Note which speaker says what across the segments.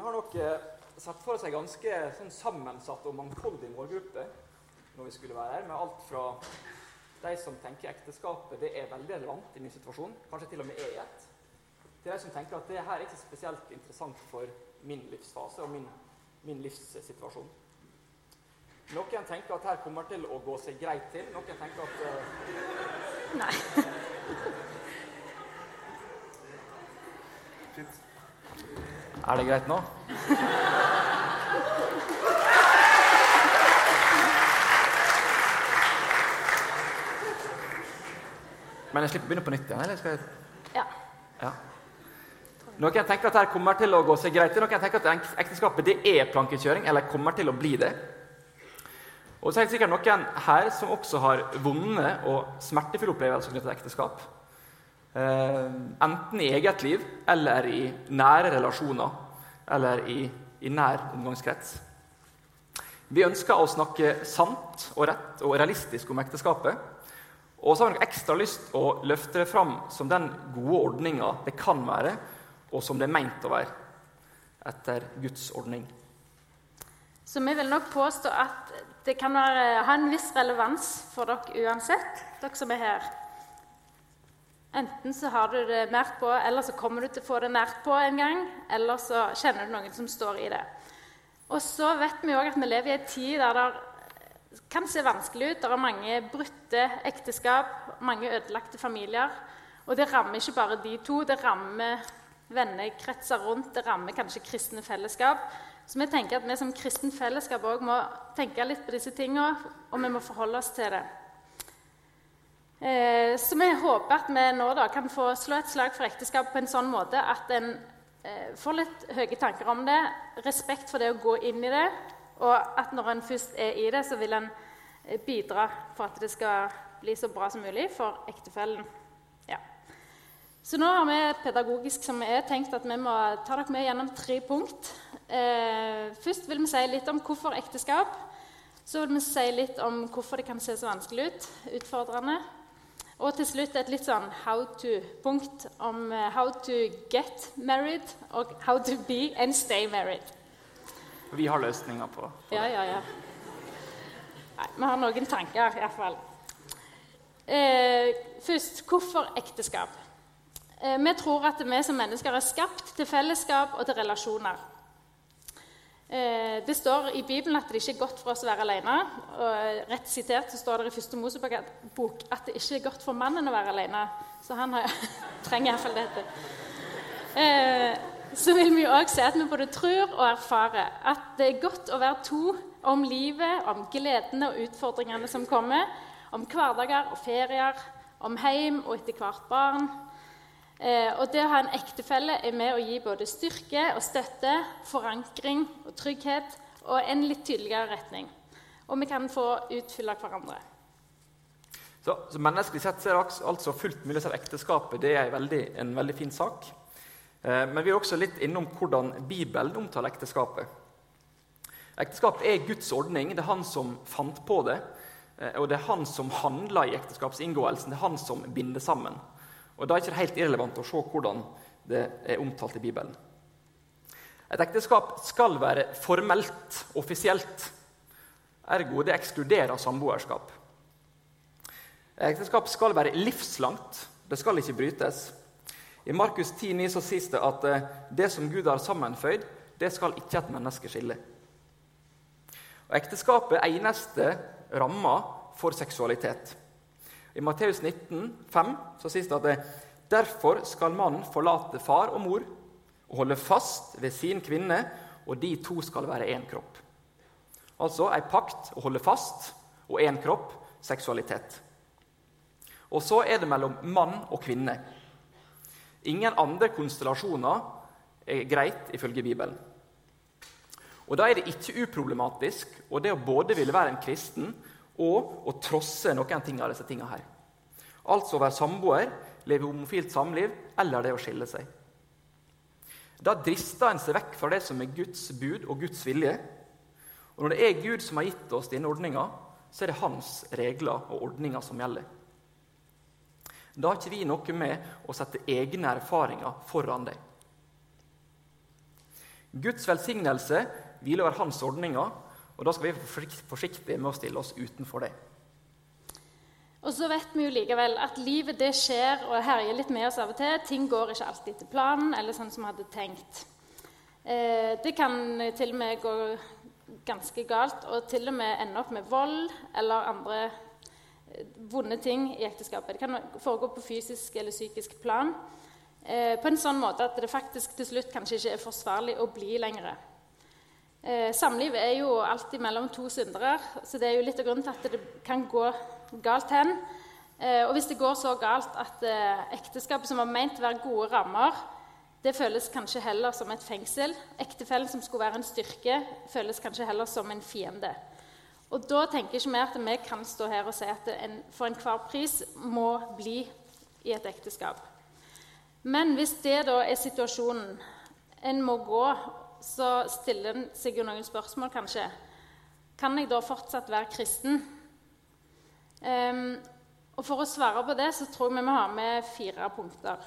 Speaker 1: har nok sett for oss en ganske sånn, sammensatt og mangfoldig målgruppe når vi skulle være her, med alt fra de som tenker ekteskapet det er veldig relevant i min situasjon, kanskje til og med er ett, til de som tenker at det her er ikke spesielt interessant for min livsfase og min, min livssituasjon. Noen tenker at her kommer til å gå seg greit til. Noen tenker at uh...
Speaker 2: Nei.
Speaker 1: Er det greit nå? Men jeg slipper å begynne på nytt igjen? eller skal jeg...
Speaker 2: Ja.
Speaker 1: ja. Noen tenker at dette kommer til å gå seg greit. Noen tenker at ekteskapet det er plankekjøring, eller kommer til å bli det. Og så er det sikkert noen her som også har vonde og smertefulle opplevelser knyttet til ekteskap. Eh, enten i eget liv eller i nære relasjoner eller i, i nær omgangskrets. Vi ønsker å snakke sant og rett og realistisk om ekteskapet. Og så har vi ekstra lyst å løfte det fram som den gode ordninga det kan være, og som det er meint å være etter Guds ordning.
Speaker 2: Så vi vil nok påstå at det kan være, ha en viss relevans for dere uansett, dere som er her. Enten så har du det nært på, eller så kommer du til å få det nært på en gang. Eller så kjenner du noen som står i det. Og så vet vi òg at vi lever i en tid der det kan se vanskelig ut. Det er mange brutte ekteskap, mange ødelagte familier. Og det rammer ikke bare de to, det rammer vennekretser rundt, det rammer kanskje kristne fellesskap. Så vi tenker at vi som kristen fellesskap òg må tenke litt på disse tingene, og vi må forholde oss til det. Eh, så vi håper at vi nå da kan få slå et slag for ekteskap på en sånn måte at en eh, får litt høye tanker om det, respekt for det å gå inn i det, og at når en først er i det, så vil en eh, bidra for at det skal bli så bra som mulig for ektefellen. Ja. Så nå har vi pedagogisk som vi er, tenkt at vi må ta dere med gjennom tre punkt. Eh, først vil vi si litt om hvorfor ekteskap. Så vil vi si litt om hvorfor det kan se så vanskelig ut, utfordrende. Og til slutt et litt sånn how to-punkt om uh, how to get married og how to be and stay married.
Speaker 1: Vi har løsninger på, på
Speaker 2: Ja, ja, ja. Nei, vi har noen tanker, iallfall. Eh, først hvorfor ekteskap? Eh, vi tror at vi som mennesker er skapt til fellesskap og til relasjoner. Eh, det står i Bibelen at det ikke er godt for oss å være alene. Og rett sitert så står det i første Mosebok at det ikke er godt for mannen å være alene. Så han har, trenger iallfall dette. Eh, så vil vi òg si at vi både tror og erfarer at det er godt å være to om livet, om gledene og utfordringene som kommer, om hverdager og ferier, om heim og etter hvert barn, Eh, og det å ha en ektefelle er med å gi både styrke og støtte, forankring og trygghet og en litt tydeligere retning. Og vi kan få utfylle hverandre.
Speaker 1: Så, så Menneskelig sett er det altså fullt mulig at ekteskapet det er en veldig, en veldig fin sak. Eh, men vi er også litt innom hvordan Bibelen omtaler ekteskapet. Ekteskap er Guds ordning. Det er han som fant på det. Eh, og det er han som handler i ekteskapsinngåelsen. Det er han som binder sammen. Og Da er det ikke helt irrelevant å se hvordan det er omtalt i Bibelen. Et ekteskap skal være formelt, offisielt. Ergo det ekskluderer samboerskap. Ekteskap skal være livslangt. Det skal ikke brytes. I Markus 10,9 så sies det at eh, det som Gud har sammenføyd, det skal ikke et menneske skille. Og Ekteskapet er eneste ramma for seksualitet. I Matteus 19, 5, så sies det at det, derfor skal mannen forlate far og mor og holde fast ved sin kvinne, og de to skal være én kropp. Altså ei pakt å holde fast og én kropp seksualitet. Og så er det mellom mann og kvinne. Ingen andre konstellasjoner er greit ifølge Bibelen. Og Da er det ikke uproblematisk og det å både ville være en kristen og å trosse noen ting av disse tingene her. Altså å være samboer, leve homofilt samliv eller det å skille seg. Da drister en seg vekk fra det som er Guds bud og Guds vilje. Og når det er Gud som har gitt oss denne ordninga, så er det hans regler og ordninger som gjelder. Da har ikke vi noe med å sette egne erfaringer foran det. Guds velsignelse hviler over hans ordninger, og da skal vi være forsiktige med å stille oss utenfor det.
Speaker 2: Og så vet vi jo likevel at livet det skjer og herjer litt med oss av og til. Ting går ikke alltid etter planen eller sånn som vi hadde tenkt. Eh, det kan til og med gå ganske galt og til og med ende opp med vold eller andre eh, vonde ting i ekteskapet. Det kan foregå på fysisk eller psykisk plan eh, på en sånn måte at det faktisk til slutt kanskje ikke er forsvarlig å bli lenger. Eh, samliv er jo alltid mellom to syndere, så det er jo litt av grunnen til at det kan gå galt hen. Eh, og hvis det går så galt at eh, ekteskapet som var ment å være gode rammer, det føles kanskje heller som et fengsel. Ektefellen som skulle være en styrke, føles kanskje heller som en fiende. Og da tenker ikke vi at vi kan stå her og si at en for enhver pris må bli i et ekteskap. Men hvis det da er situasjonen, en må gå, så stiller en seg jo noen spørsmål, kanskje. Kan jeg da fortsatt være kristen? Um, og For å svare på det så tror jeg vi må ha med fire punkter.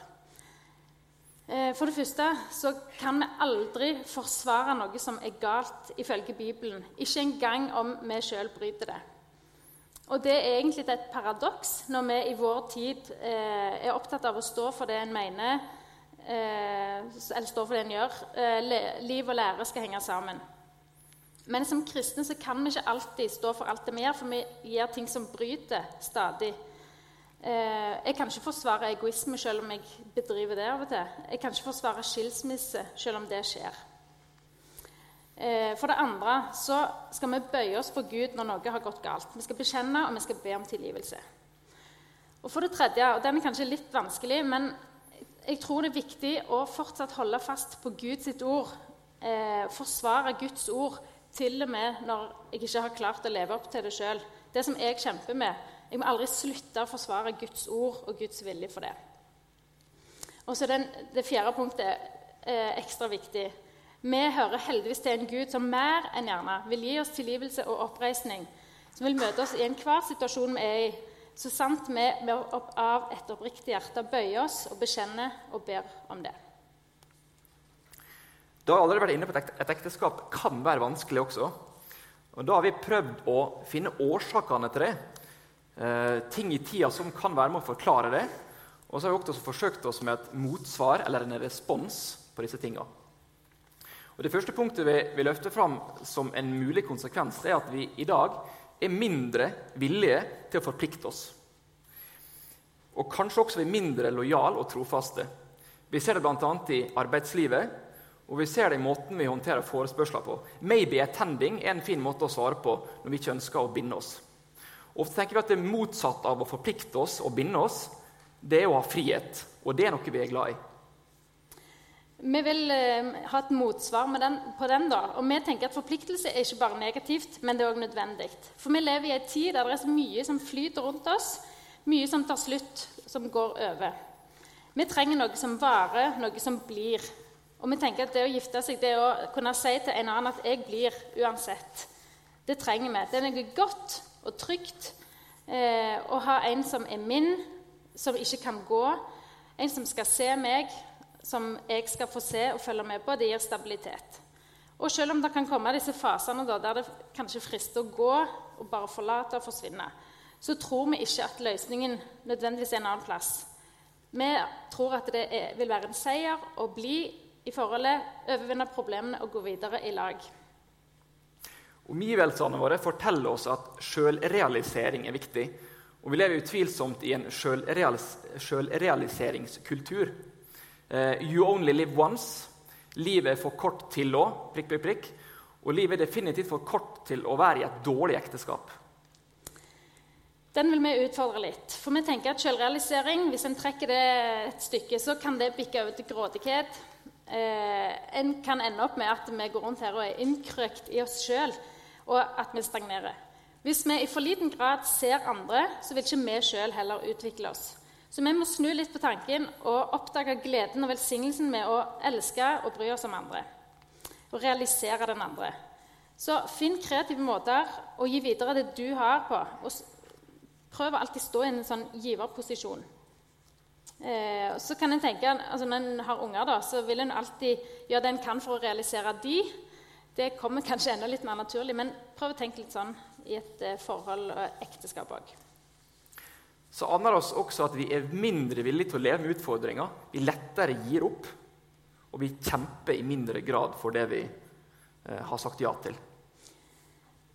Speaker 2: Uh, for det første så kan vi aldri forsvare noe som er galt ifølge Bibelen. Ikke engang om vi sjøl bryter det. Og det er egentlig et paradoks når vi i vår tid uh, er opptatt av å stå for det en mener, eller står for det en gjør. Eh, liv og lære skal henge sammen. Men som kristne så kan vi ikke alltid stå for alt det vi gjør, for vi gjør ting som bryter stadig. Eh, jeg kan ikke forsvare egoisme selv om jeg bedriver det av og til. Jeg kan ikke forsvare skilsmisse selv om det skjer. Eh, for det andre så skal vi bøye oss for Gud når noe har gått galt. Vi skal bekjenne, og vi skal be om tilgivelse. Og for det tredje, og den er kanskje litt vanskelig, men jeg tror det er viktig å fortsatt holde fast på Guds ord. Eh, forsvare Guds ord til og med når jeg ikke har klart å leve opp til det sjøl. Det som jeg kjemper med. Jeg må aldri slutte å forsvare Guds ord og Guds vilje for det. Og så den, Det fjerde punktet er ekstra viktig. Vi hører heldigvis til en Gud som mer enn gjerne vil gi oss tilgivelse og oppreisning, som vil møte oss i enhver situasjon vi er i, så sant vi av et oppriktig hjerte bøyer oss og bekjenner og ber om det.
Speaker 1: Da har jeg allerede vært inne på at et ekteskap kan være vanskelig også. Og Da har vi prøvd å finne årsakene til det. Eh, ting i tida som kan være med å forklare det. Og så har vi også forsøkt oss med et motsvar eller en respons på disse tinga. Det første punktet vi, vi løfter fram som en mulig konsekvens, er at vi i dag er mindre villige til å forplikte oss. Og kanskje også vi er mindre lojale og trofaste. Vi ser det bl.a. i arbeidslivet, og vi ser det i måten vi håndterer forespørsler på. 'Maybe attending' er en fin måte å svare på når vi ikke ønsker å binde oss. Ofte tenker vi at det er motsatt av å forplikte oss og binde oss. Det er å ha frihet, og det er noe vi er glad i.
Speaker 2: Vi vil eh, ha et motsvar den, på den. da, og vi tenker at Forpliktelse er ikke bare negativt, men det er også nødvendig. For vi lever i en tid der det er så mye som flyter rundt oss, mye som tar slutt, som går over. Vi trenger noe som varer, noe som blir. Og vi tenker at det å gifte seg, det å kunne si til en annen at 'jeg blir uansett', det trenger vi. Det er noe godt og trygt eh, å ha en som er min, som ikke kan gå. En som skal se meg, som jeg skal få se og følge med på. Det gir stabilitet. Og selv om det kan komme disse fasene da, der det kanskje frister å gå og bare forlate og forsvinne, så tror vi ikke at løsningen nødvendigvis er en annen plass. Vi tror at det er, vil være en seier å bli i forholdet, overvinne problemene og gå videre i lag.
Speaker 1: Omgivelsene våre forteller oss at sjølrealisering er viktig. Og vi lever utvilsomt i en sjølrealiseringskultur. Uh, you only live once. Livet er for kort til å prikk, prikk, prikk. Og livet er definitivt for kort til å være i et dårlig ekteskap.
Speaker 2: Den vil vi utfordre litt. For vi tenker at selvrealisering, hvis en trekker det et stykke, så kan det bikke over til grådighet, eh, en kan ende opp med at vi går rundt her og er innkrøkt i oss sjøl, og at vi stagnerer. Hvis vi i for liten grad ser andre, så vil ikke vi sjøl heller utvikle oss. Så vi må snu litt på tanken og oppdage gleden og velsignelsen med å elske og bry oss om andre. Og realisere den andre. Så finn kreative måter å gi videre det du har på. Og prøv å alltid stå i en sånn giverposisjon. Eh, så kan en tenke, altså Når en har unger, da, så vil en alltid gjøre det en kan for å realisere de. Det kommer kanskje enda litt mer naturlig, men prøv å tenke litt sånn i et eh, forhold og ekteskap òg.
Speaker 1: Så aner oss også at vi er mindre villige til å leve med utfordringer. Vi lettere gir opp, og vi kjemper i mindre grad for det vi eh, har sagt ja til.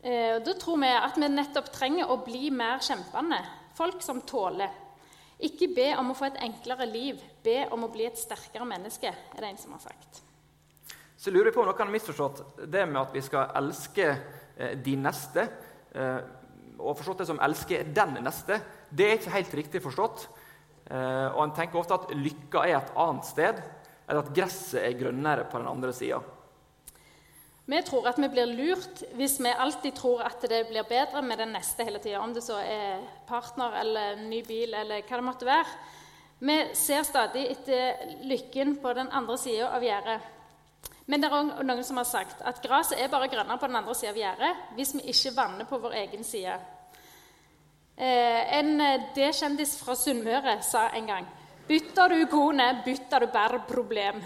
Speaker 2: Eh, da tror vi at vi nettopp trenger å bli mer kjempende. Folk som tåler. Ikke be om å få et enklere liv, be om å bli et sterkere menneske, er det en som har sagt.
Speaker 1: Så lurer jeg på om noen har misforstått det med at vi skal elske eh, de neste. Eh, og forstått det som 'elske den neste'. Det er ikke helt riktig forstått. Eh, og En tenker ofte at lykka er et annet sted, eller at gresset er grønnere på den andre sida.
Speaker 2: Vi tror at vi blir lurt hvis vi alltid tror at det blir bedre med den neste hele tida. Om det så er partner eller ny bil eller hva det måtte være. Vi ser stadig etter lykken på den andre sida av gjerdet. Men det er også noen som har sagt at gresset er bare grønnere på den andre sida av gjerdet hvis vi ikke vanner på vår egen side. Eh, en D-kjendis fra Sunnmøre sa en gang Bytter du kone, bytter du bare problem.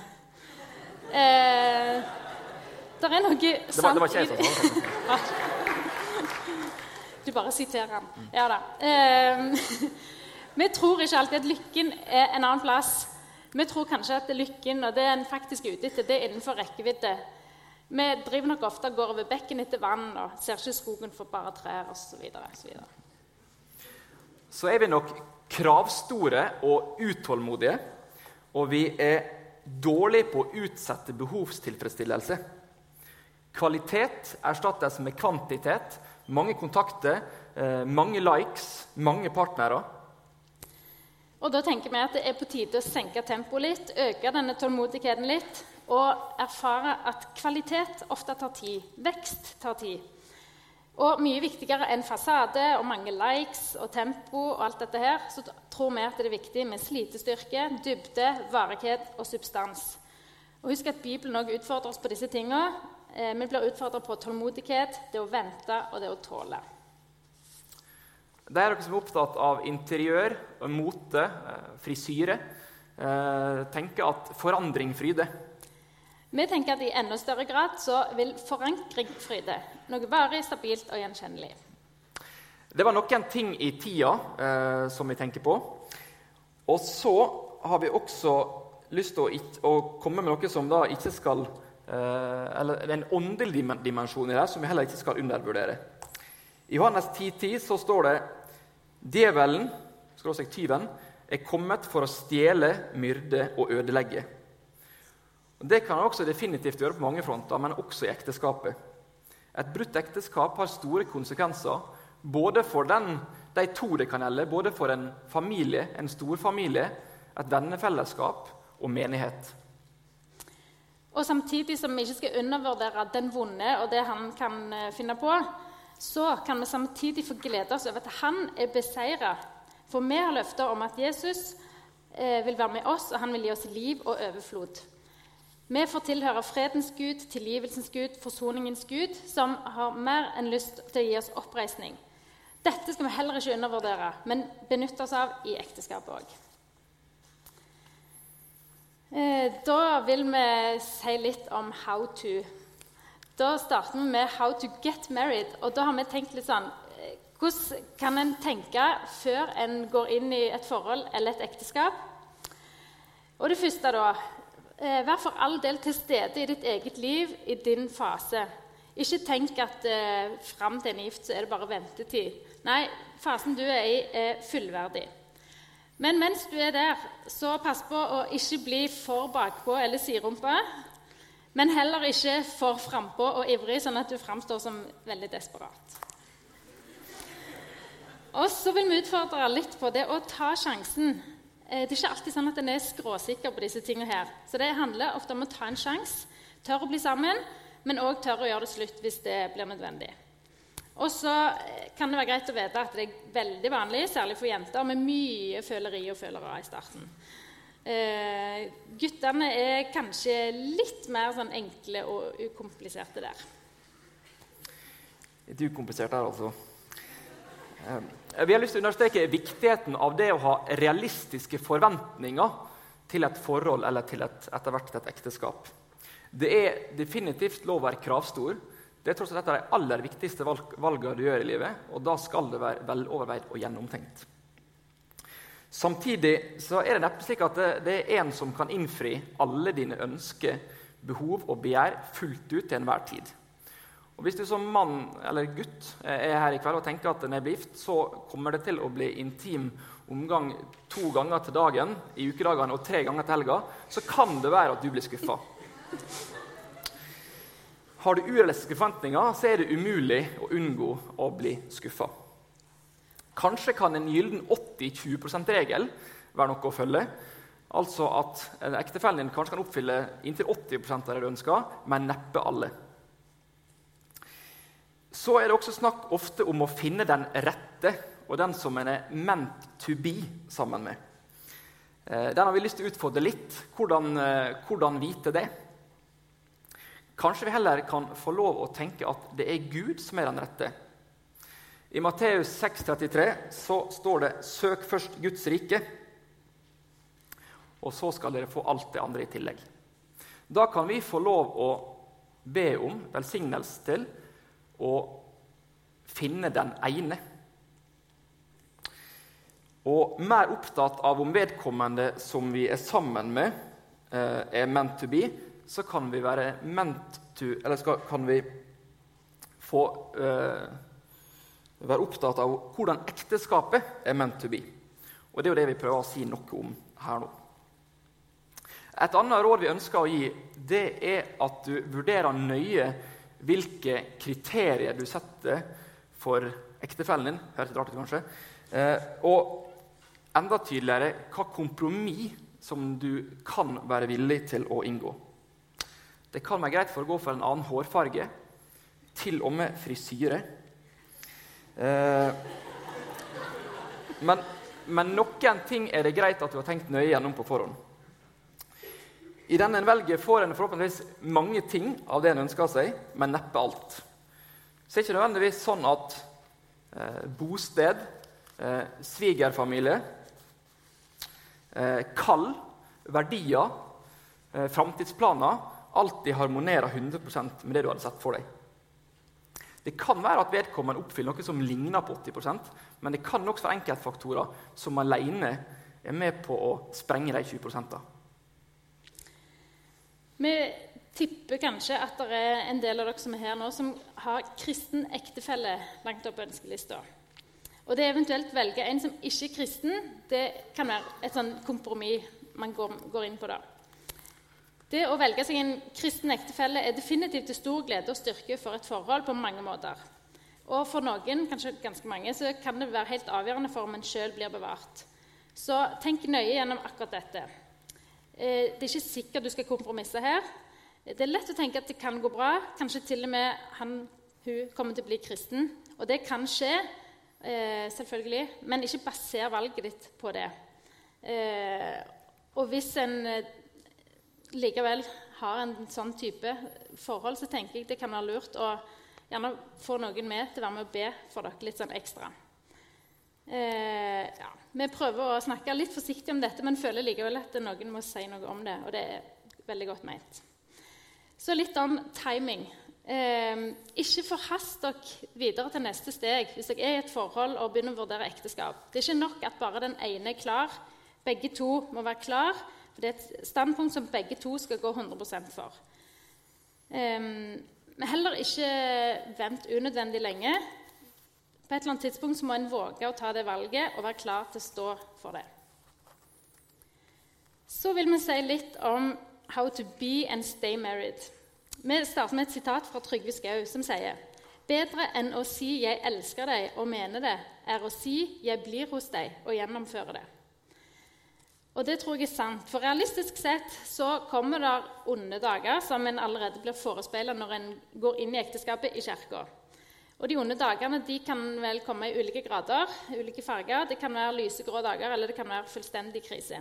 Speaker 2: Eh, det er noe
Speaker 1: det var, det var ikke jeg som sa det.
Speaker 2: Du bare siterer han. Ja da. Eh, vi tror ikke alltid at lykken er en annen plass. Vi tror kanskje at lykken og det en faktisk er ute etter, det er innenfor rekkevidde. Vi driver nok ofte og går over bekken etter vann og ser ikke skogen for bare trær osv. Så,
Speaker 1: er vi nok kravstore og utålmodige, og vi er dårlige på å utsette behovstilfredsstillelse. Kvalitet erstattes med kvantitet. Mange kontakter, eh, mange likes, mange partnere.
Speaker 2: Og Da tenker vi at det er på tide å senke tempoet litt, øke denne tålmodigheten litt og erfare at kvalitet ofte tar tid. Vekst tar tid. Og mye viktigere enn fasade og mange likes og tempo, og alt dette her, så tror vi at det er viktig med slitestyrke, dybde, varighet og substans. Og Husk at Bibelen også utfordrer oss på disse tingene. Eh, vi blir utfordra på tålmodighet, det å vente og det å tåle.
Speaker 1: Det er dere som er opptatt av interiør, mote, eh, frisyre, eh, tenker at forandring fryder.
Speaker 2: Vi tenker at i enda større grad så vil forankring fryde. Noe varig, stabilt og gjenkjennelig.
Speaker 1: Det var noen ting i tida eh, som vi tenker på. Og så har vi også lyst til å, å komme med noe som da ikke skal Eh, eller er en åndelig dimensjon i det som vi heller ikke skal undervurdere. I Johannes 10,10 10 så står det Djevelen, skråstrek tyven, er kommet for å stjele, myrde og ødelegge. Det kan han også definitivt gjøre på mange fronter, men også i ekteskapet. Et brutt ekteskap har store konsekvenser både for den, de to det kan gjelde, både for en familie, en storfamilie, et vennefellesskap og menighet.
Speaker 2: Og samtidig som vi ikke skal undervurdere den vonde og det han kan eh, finne på, så kan vi samtidig få glede oss over at han er beseira. For vi har løfter om at Jesus eh, vil være med oss, og han vil gi oss liv og overflod. Vi får tilhøre fredens Gud, tilgivelsens Gud, forsoningens Gud, som har mer enn lyst til å gi oss oppreisning. Dette skal vi heller ikke undervurdere, men benytte oss av i ekteskapet òg. Eh, da vil vi si litt om how to. Da starter vi med how to get married. Og da har vi tenkt litt sånn eh, Hvordan kan en tenke før en går inn i et forhold eller et ekteskap? Og det første, da Vær for all del til stede i ditt eget liv, i din fase. Ikke tenk at eh, fram til en gift så er det bare ventetid. Nei, fasen du er i, er fullverdig. Men mens du er der, så pass på å ikke bli for bakpå eller sidrumpa. Men heller ikke for frampå og ivrig, sånn at du framstår som veldig desperat. Og så vil vi utfordre litt på det å ta sjansen. Eh, det er ikke alltid sånn at en er skråsikker på disse tingene her. Så det handler ofte om å ta en sjanse, tørre å bli sammen, men òg tørre å gjøre det slutt hvis det blir nødvendig. Og så eh, kan det være greit å vite at det er veldig vanlig, særlig for jenter, med mye føleri og følere i starten. Eh, guttene er kanskje litt mer sånn enkle og ukompliserte der.
Speaker 1: Litt ukompliserte her, altså. Eh, Vi har lyst til å understreke viktigheten av det å ha realistiske forventninger til et forhold eller til et, etter hvert et ekteskap. Det er definitivt lov å være kravstor. Det er tross alt et av de aller viktigste valg, valgene du gjør i livet, og da skal det være veloverveid og gjennomtenkt. Samtidig er det neppe slik at det, det er en som kan innfri alle dine ønsker, behov og begjær fullt ut til enhver tid. Og Hvis du som mann eller gutt er her i kveld og tenker at en er gift, så kommer det til å bli intim omgang to ganger til dagen i ukedagene og tre ganger til helga, så kan det være at du blir skuffa. Har du urealistiske forventninger, så er det umulig å unngå å bli skuffa. Kanskje kan en gyllen 80-20 %-regel være noe å følge. Altså at ektefellen din kanskje kan oppfylle inntil 80% av det du ønsker, men neppe alle så er det også snakk ofte om å finne den rette og den som en er meant to be sammen med. Eh, den har vi lyst til å utfordre litt. Hvordan, eh, hvordan, vite det? Kanskje vi heller kan få lov å tenke at det er Gud som er den rette. I Matteus 6,33 så står det 'Søk først Guds rike', og så skal dere få alt det andre i tillegg. Da kan vi få lov å be om velsignelse til å finne den ene. Og mer opptatt av om vedkommende som vi er sammen med, eh, er meant to be, så kan vi være meant to Eller skal, kan vi få uh, være opptatt av hvordan ekteskapet er meant to be. Og det er jo det vi prøver å si noe om her nå. Et annet råd vi ønsker å gi, det er at du vurderer nøye hvilke kriterier du setter for ektefellen din. Høres rart ut, kanskje. Eh, og enda tydeligere hva kompromiss som du kan være villig til å inngå. Det kan være greit for å gå for en annen hårfarge, til og med frisyre. Eh, men, men noen ting er det greit at du har tenkt nøye gjennom på forhånd. I den en velger, får en forhåpentligvis mange ting av det en ønsker seg, men neppe alt. Så det er ikke nødvendigvis sånn at eh, bosted, eh, svigerfamilie, eh, kall, verdier, eh, framtidsplaner alltid harmonerer 100% med det du hadde sett for deg. Det kan være at vedkommende oppfyller noe som ligner på 80% men det kan også være enkeltfaktorer som alene er med på å sprenge de 20
Speaker 2: vi tipper kanskje at det er en del av dere som er her nå, som har kristen ektefelle langt opp på ønskelista. Og det eventuelt velge en som ikke er kristen, det kan være et sånn kompromiss man går, går, inn på da. Det å velge seg en kristen ektefelle er definitivt til stor glede og styrke for et forhold på mange måter. Og for noen, kanskje ganske mange, så kan det være helt avgjørende for om en sjøl blir bevart. Så tenk nøye gjennom akkurat dette. Eh, det er ikke sikkert du skal kompromisse her. Det er lett å tenke at det kan gå bra. Kanskje til og med han, hun kommer til å bli kristen. Og det kan skje, eh, selvfølgelig, men ikke baser valget ditt på det. Eh, og hvis en likevel har en sånn type forhold, så tenker jeg det kan være lurt å gjerne få noen med til å være med og be for dere litt sånn ekstra. Eh, ja. Vi prøver å snakke litt forsiktig om dette, men føler likevel at noen må si noe om det. Og det er veldig godt ment. Så litt om timing. Eh, ikke forhast dere videre til neste steg hvis dere er i et forhold og begynner å vurdere ekteskap. Det er ikke nok at bare den ene er klar. Begge to må være klar. For det er et standpunkt som begge to skal gå 100% for. Eh, heller ikke vent unødvendig lenge. På et eller annet tidspunkt må en våge å ta det valget og være klar til å stå for det. Så vil vi si litt om 'How to be and stay married'. Vi starter med et sitat fra Trygve Skau, som sier Bedre enn å si 'jeg elsker deg' og mene det, er å si 'jeg blir hos deg' og gjennomføre det. Og det tror jeg er sant. For realistisk sett så kommer det onde dager som en allerede blir forespeila når en går inn i ekteskapet i kirka. Og De onde dagene de kan vel komme i ulike grader, ulike farger. Det kan være lysegrå dager, eller det kan være fullstendig krise.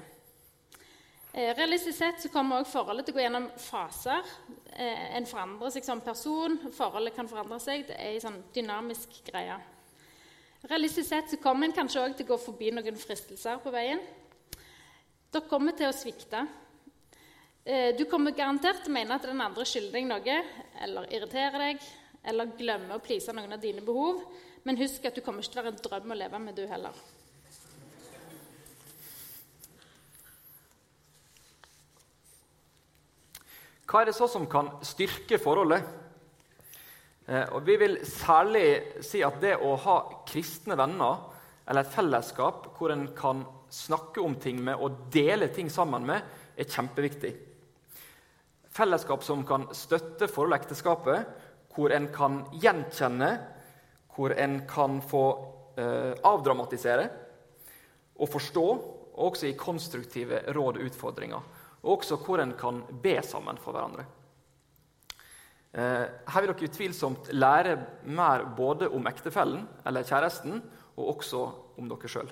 Speaker 2: Eh, realistisk sett så kommer også forholdet til å gå gjennom faser. Eh, en forandrer seg som person, forholdet kan forandre seg. Det er en sånn dynamisk greie. Realistisk sett så kommer en kanskje òg til å gå forbi noen fristelser på veien. Dere kommer til å svikte. Eh, du kommer garantert til å mene at den andre skylder deg noe, eller irriterer deg, eller glemme å please noen av dine behov. Men husk at du kommer ikke til å være en drøm å leve med, du heller.
Speaker 1: Hva er det så som kan styrke forholdet? Eh, og vi vil særlig si at det å ha kristne venner eller et fellesskap hvor en kan snakke om ting med og dele ting sammen med, er kjempeviktig. Fellesskap som kan støtte forholdet ekteskapet, hvor en kan gjenkjenne, hvor en kan få eh, avdramatisere og forstå, og også gi konstruktive råd og utfordringer. Og også hvor en kan be sammen for hverandre. Eh, her vil dere utvilsomt lære mer både om ektefellen eller kjæresten, og også om dere sjøl.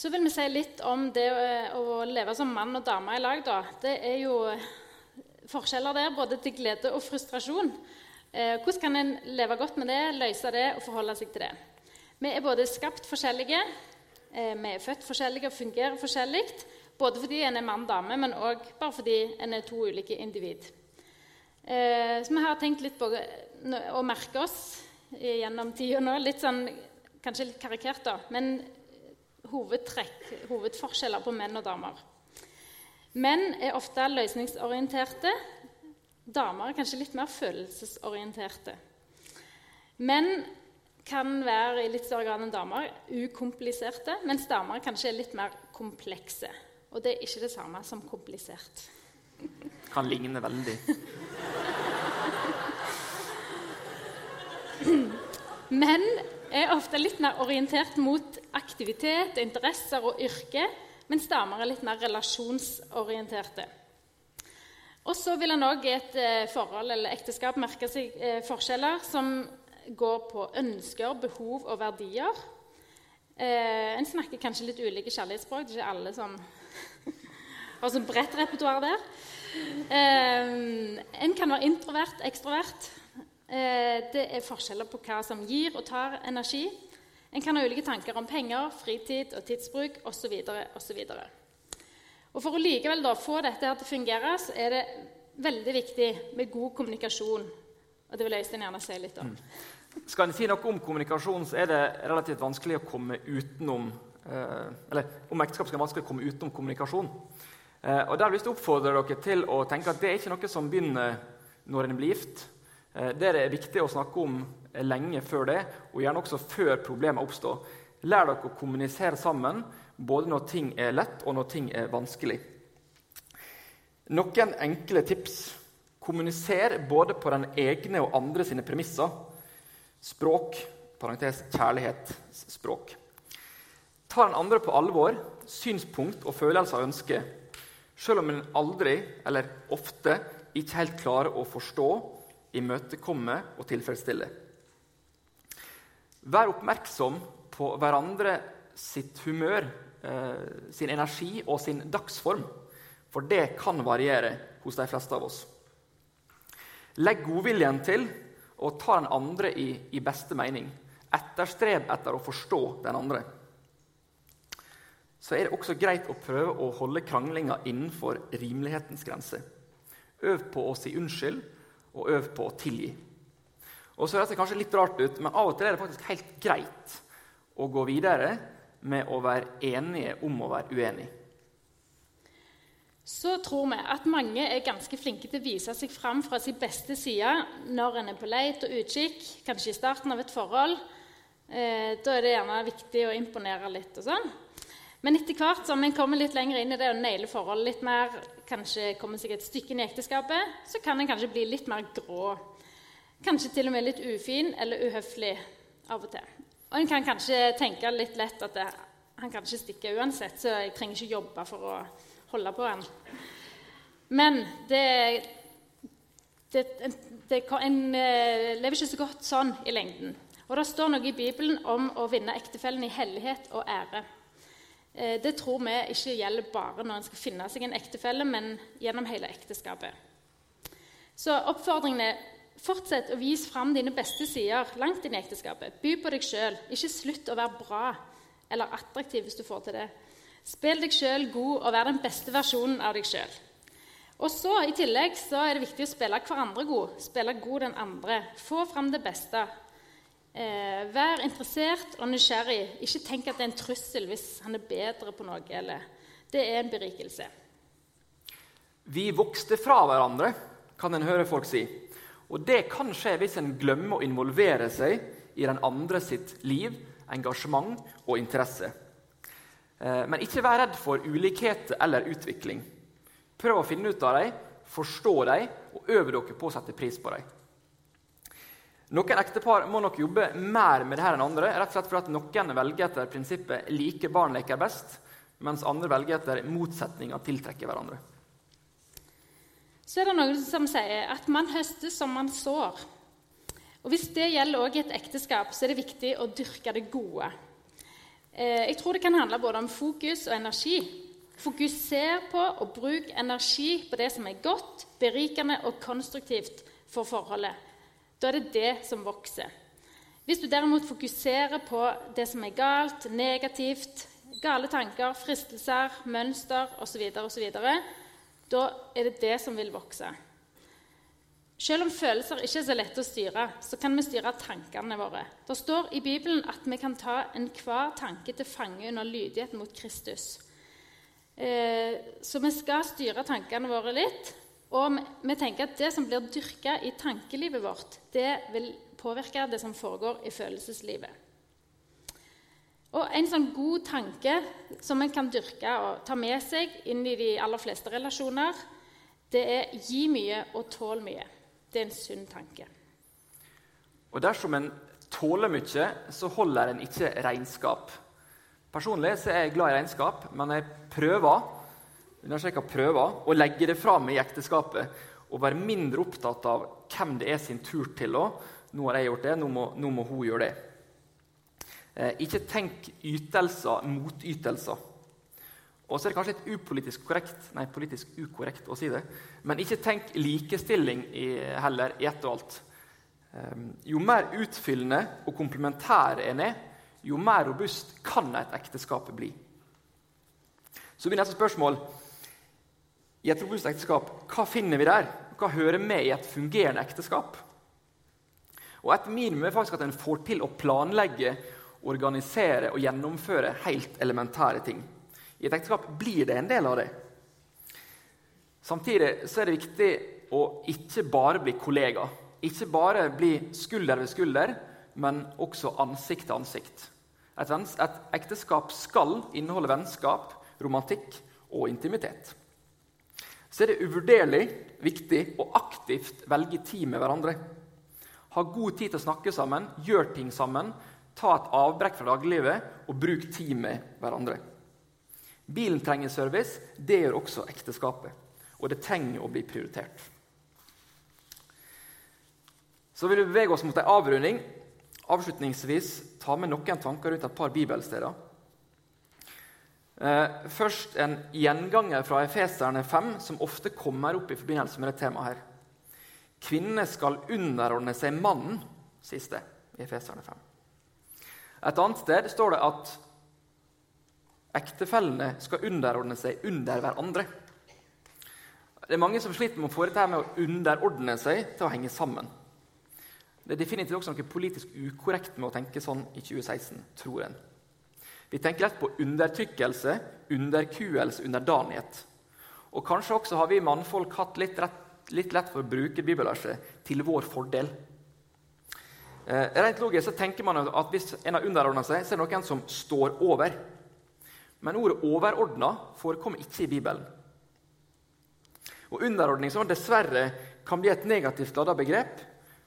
Speaker 2: Så vil vi si litt om det eh, å leve som mann og dame i lag. Da. Det er jo forskjeller der, både til glede og frustrasjon. Eh, hvordan kan en leve godt med det, løse det og forholde seg til det? Vi er både skapt forskjellige, vi er født forskjellige og fungerer forskjellig. Både fordi en er mann og dame, men òg bare fordi en er to ulike individ. Eh, så vi har tenkt litt på å merke oss gjennom tida nå. Litt sånn, kanskje litt karikert, da, men hovedtrekk, hovedforskjeller på menn og damer. Menn er ofte løsningsorienterte. Damer er kanskje litt mer følelsesorienterte. Menn kan være i litt større grad enn damer ukompliserte, mens damer kanskje er litt mer komplekse. Og det er ikke det samme som komplisert.
Speaker 1: Kan ligne veldig.
Speaker 2: Menn er ofte litt mer orientert mot aktivitet, interesser og yrke, mens damer er litt mer relasjonsorienterte. Og så vil han òg i et eh, forhold eller ekteskap merke seg eh, forskjeller som går på ønsker, behov og verdier. Eh, en snakker kanskje litt ulike kjærlighetsspråk. Det er ikke alle som har så bredt repertoar der. Eh, en kan være introvert, ekstrovert. Eh, det er forskjeller på hva som gir og tar energi. En kan ha ulike tanker om penger, fritid og tidsbruk osv. Og For å likevel da få dette her til å fungere, så er det veldig viktig med god kommunikasjon. Og Det vil Øystein gjerne si litt om.
Speaker 1: Mm. Skal en si noe om kommunikasjon, så er det relativt vanskelig å komme utenom eh, Eller om ekteskap skal være vanskelig å komme utenom kommunikasjon. Eh, og Der vil jeg oppfordre dere til å tenke at det er ikke noe som begynner når en blir gift. Eh, det er det viktig å snakke om lenge før det, og gjerne også før problemer oppstår. Lær dere å kommunisere sammen, både når ting er lett, og når ting er vanskelig. Noen enkle tips. Kommuniser både på den egne og andre sine premisser. Språk, parentes kjærlighetsspråk. Ta den andre på alvor, synspunkt og følelser og ønsker, selv om en aldri, eller ofte, ikke helt klarer å forstå imøtekomme og tilfredsstille. Vær oppmerksom på hverandre sitt humør, eh, sin energi og sin dagsform. For det kan variere hos de fleste av oss. Legg godviljen til og ta den andre i, i beste mening. Etterstreb etter å forstå den andre. Så er det også greit å prøve å holde kranglinga innenfor rimelighetens grense. Øv på å si unnskyld og øv på å tilgi. Og så høres det kanskje litt rart ut, men av og til er det faktisk helt greit å gå videre med å være enige om å være uenige.
Speaker 2: Så tror vi at mange er ganske flinke til å vise seg fram fra sin beste side når en er på leit og utkikk, kanskje i starten av et forhold. Eh, da er det gjerne viktig å imponere litt. og sånn. Men etter hvert som en kommer litt lenger inn i det og nailer forholdet litt mer, kanskje kommer seg et stykke inn i ekteskapet, så kan en kanskje bli litt mer grå. Kanskje til og med litt ufin eller uhøflig av og til. Og en kan kanskje tenke litt lett at det, han kan ikke stikke uansett, så jeg trenger ikke jobbe for å holde på han. Men det, det, det En eh, lever ikke så godt sånn i lengden. Og det står noe i Bibelen om å vinne ektefellen i hellighet og ære. Eh, det tror vi ikke gjelder bare når en skal finne seg en ektefelle, men gjennom hele ekteskapet. Så oppfordringen er Fortsett å vise fram dine beste sider langt inn i ekteskapet. By på deg sjøl. Ikke slutt å være bra eller attraktiv hvis du får til det. Spill deg sjøl god og vær den beste versjonen av deg sjøl. Og så, I tillegg så er det viktig å spille hverandre god. Spille god den andre. Få fram det beste. Eh, vær interessert og nysgjerrig. Ikke tenk at det er en trussel hvis han er bedre på noe. eller Det er en berikelse.
Speaker 1: Vi vokste fra hverandre, kan en høre folk si. Og det kan skje hvis en glemmer å involvere seg i den andre sitt liv, engasjement og interesse. Eh, men ikke vær redd for ulikheter eller utvikling. Prøv å finne ut av dem, forstå dem og øve dere på å sette pris på dem. Noen ektepar må nok jobbe mer med dette enn andre, rett og slett fordi noen velger etter prinsippet 'like barn leker best', mens andre velger etter motsetninger tiltrekker hverandre
Speaker 2: så er det noen som sier at man høster som man sår. Og Hvis det gjelder også i et ekteskap, så er det viktig å dyrke det gode. Eh, jeg tror det kan handle både om fokus og energi. Fokuser på og bruk energi på det som er godt, berikende og konstruktivt for forholdet. Da er det det som vokser. Hvis du derimot fokuserer på det som er galt, negativt, gale tanker, fristelser, mønster osv., osv., da er det det som vil vokse. Selv om følelser ikke er så lette å styre, så kan vi styre tankene våre. Det står i Bibelen at vi kan ta enhver tanke til fange under lydighet mot Kristus. Eh, så vi skal styre tankene våre litt. Og vi tenker at det som blir dyrka i tankelivet vårt, det vil påvirke det som foregår i følelseslivet. Og En sånn god tanke som en kan dyrke og ta med seg inn i de aller fleste relasjoner, det er 'gi mye og tål mye'. Det er en sunn tanke.
Speaker 1: Og Dersom en tåler mye, så holder en ikke regnskap. Personlig så er jeg glad i regnskap, men jeg prøver prøver å legge det fra meg i ekteskapet og være mindre opptatt av hvem det er sin tur til å. Nå har jeg gjort det, nå må, nå må hun gjøre det. Eh, ikke tenk ytelser mot ytelser. Og så er det kanskje litt upolitisk korrekt, nei, politisk ukorrekt å si det, men ikke tenk likestilling i, heller i ett og alt. Um, jo mer utfyllende og komplementær en er, jo mer robust kan et ekteskap bli. Så blir neste spørsmål i et robust ekteskap, hva finner vi der? Hva hører med i et fungerende ekteskap? Og Et minimum er faktisk at en får til å planlegge organisere og gjennomføre helt elementære ting. I et ekteskap blir det en del av det. Samtidig er det viktig å ikke bare bli kollega. Ikke bare bli skulder ved skulder, men også ansikt til ansikt. Et, et ekteskap skal inneholde vennskap, romantikk og intimitet. Så er det uvurderlig viktig å aktivt velge tid med hverandre. Ha god tid til å snakke sammen, gjøre ting sammen, Ta et avbrekk fra dagliglivet og bruk tid med hverandre. Bilen trenger service. Det gjør også ekteskapet. Og det trenger å bli prioritert. Så vil vi bevege oss mot en avrunding. Avslutningsvis ta med noen tanker rundt et par bibelsteder. Eh, først en gjenganger fra Efeserne 5, som ofte kommer opp i forbindelse med dette temaet. her. Kvinnene skal underordne seg mannen, siste i Efeserne 5. Et annet sted står det at ektefellene skal underordne seg under hverandre. Det er mange som sliter med å få dette med å underordne seg til å henge sammen. Det er definitivt også noe politisk ukorrekt med å tenke sånn i 2016, tror en. Vi tenker lett på undertrykkelse, underkuelse, underdanighet. Og kanskje også har vi mannfolk hatt litt, rett, litt lett for å bruke bibelverset til vår fordel. Eh, rent logisk så tenker man at Hvis en har underordna seg, så er det noen som står over. Men ordet 'overordna' forekommer ikke i Bibelen. Og Underordning, som dessverre kan bli et negativt ladet begrep,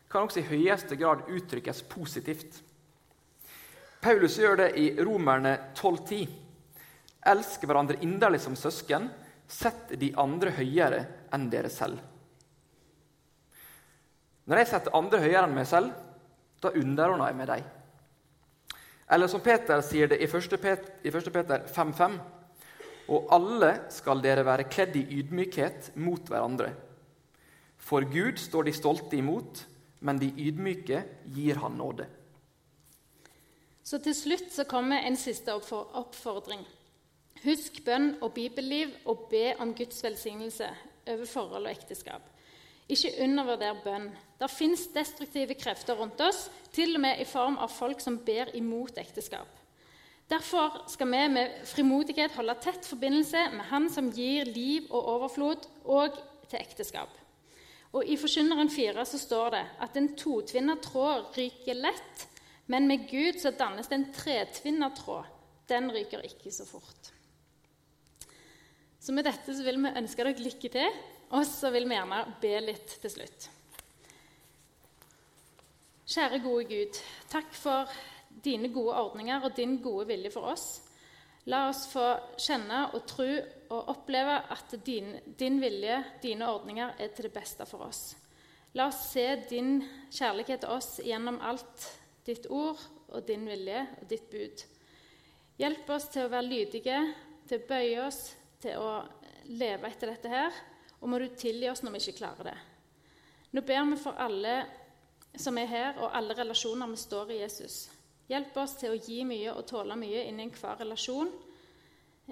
Speaker 1: kan også i høyeste grad uttrykkes positivt. Paulus gjør det i Romerne 12,10. Elsk hverandre inderlig som søsken. Sett de andre høyere enn dere selv. Når jeg setter andre høyere enn meg selv, da underordner jeg meg deg. Eller som Peter sier det i 1. Peter 5,5.: Og alle skal dere være kledd i ydmykhet mot hverandre. For Gud står de stolte imot, men de ydmyke gir han nåde.
Speaker 2: Så til slutt så kommer en siste oppfordring. Husk bønn og bibelliv og be om Guds velsignelse over forhold og ekteskap. Ikke undervurder bønn. Det fins destruktive krefter rundt oss, til og med i form av folk som ber imot ekteskap. Derfor skal vi med frimodighet holde tett forbindelse med Han som gir liv og overflod, og til ekteskap. Og I Forkynneren 4 så står det at en totvinna tråd ryker lett, men med Gud så dannes det en tretvinna tråd. Den ryker ikke så fort. Så med dette så vil vi ønske dere lykke til, og så vil vi gjerne be litt til slutt. Kjære gode Gud, takk for dine gode ordninger og din gode vilje for oss. La oss få kjenne og tro og oppleve at din, din, vilje, dine ordninger, er til det beste for oss. La oss se din kjærlighet til oss gjennom alt ditt ord og din vilje og ditt bud. Hjelp oss til å være lydige, til å bøye oss, til å leve etter dette her. Og må du tilgi oss når vi ikke klarer det. Nå ber vi for alle som er her, og alle relasjoner vi står i Jesus. Hjelp oss til å gi mye og tåle mye innen hver relasjon.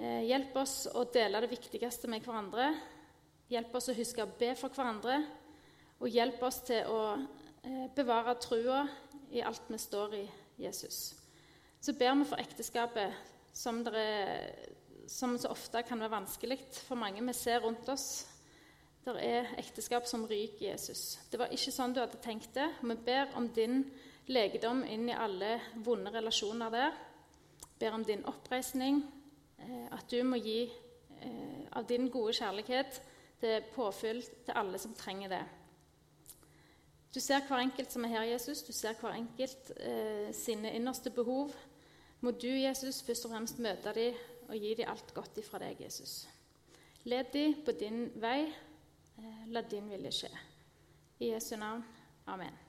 Speaker 2: Eh, hjelp oss å dele det viktigste med hverandre. Hjelp oss å huske å be for hverandre. Og hjelp oss til å eh, bevare trua i alt vi står i Jesus. Så ber vi for ekteskapet, som, dere, som så ofte kan være vanskelig for mange vi ser rundt oss. Det er ekteskap som ryker Jesus. Det var ikke sånn du hadde tenkt det. Vi ber om din legedom inn i alle vonde relasjoner der. Ber om din oppreisning, eh, at du må gi eh, av din gode kjærlighet til påfyll til alle som trenger det. Du ser hver enkelt som er her, Jesus. Du ser hver enkelt eh, sine innerste behov. Må du, Jesus, først og fremst møte dem og gi dem alt godt ifra deg, Jesus. Led dem på din vei. Eh, la din vilje skje. I Jesu navn. Amen.